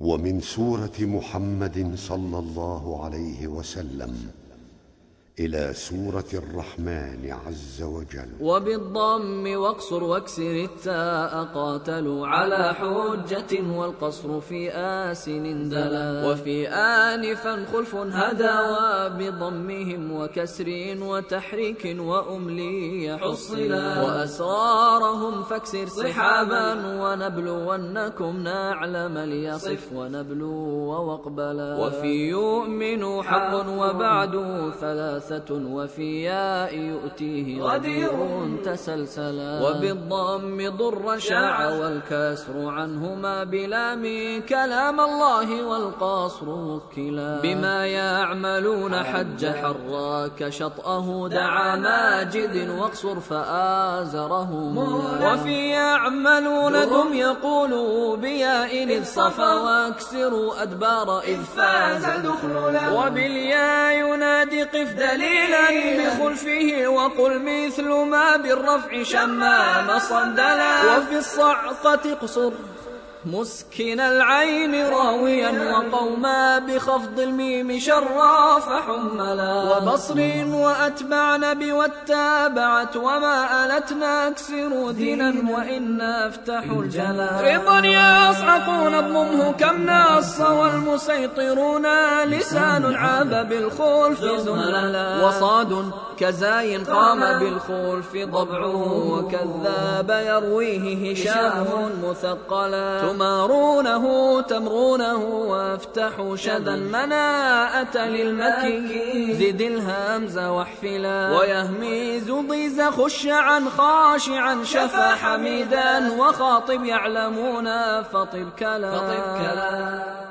ومن سورة محمد صلى الله عليه وسلم. إلى سورة الرحمن عز وجل. وبالضم واقصر واكسر التاء قاتلوا على حجة والقصر في آسن دلا. وفي آنفا خلف هدى وبضمهم وكسر وتحريك وأملي حصلا. وأسرارهم فاكسر صحابا ونبلونكم نعلم ليصف ونبلو وقبلا وفي يؤمن حق وبعد ثلاث ثلاثة وفي ياء يؤتيه غدير تسلسلا. وبالضم ضر شاع والكسر عنهما بلام كلام الله والقصر وكلا بما يعملون حج حراك شطأه دعا ماجد واقصر فآزره وفي يعملون ذم يقولوا بياء إذ صفا واكسروا أدبار إذ فاز دخلولا وبالياء قف دليلا بخلفه وقل مثل ما بالرفع شمام صدلا وفي الصعقة قصر. مسكن العين راويا وقوما بخفض الميم شرا فحملا. وبصر وأتبعن بواتابعت وما ألتنا أكسر دينا وإنا افتحوا الجلا. رضا يصعقون اضممه كم نص والمسيطرون لسان عاب بالخلف زللا وصاد كزاي قام بالخلف ضبعه وكذاب يرويه هشام مثقلا. تمارونه تمرونه وافتحوا شذا مناءة للمكي. زد الهمز واحفلا. ويهميز ضيز خشعا خاشعا شفا حميدا وخاطب يعلمون فطب كلا, فطب كلا.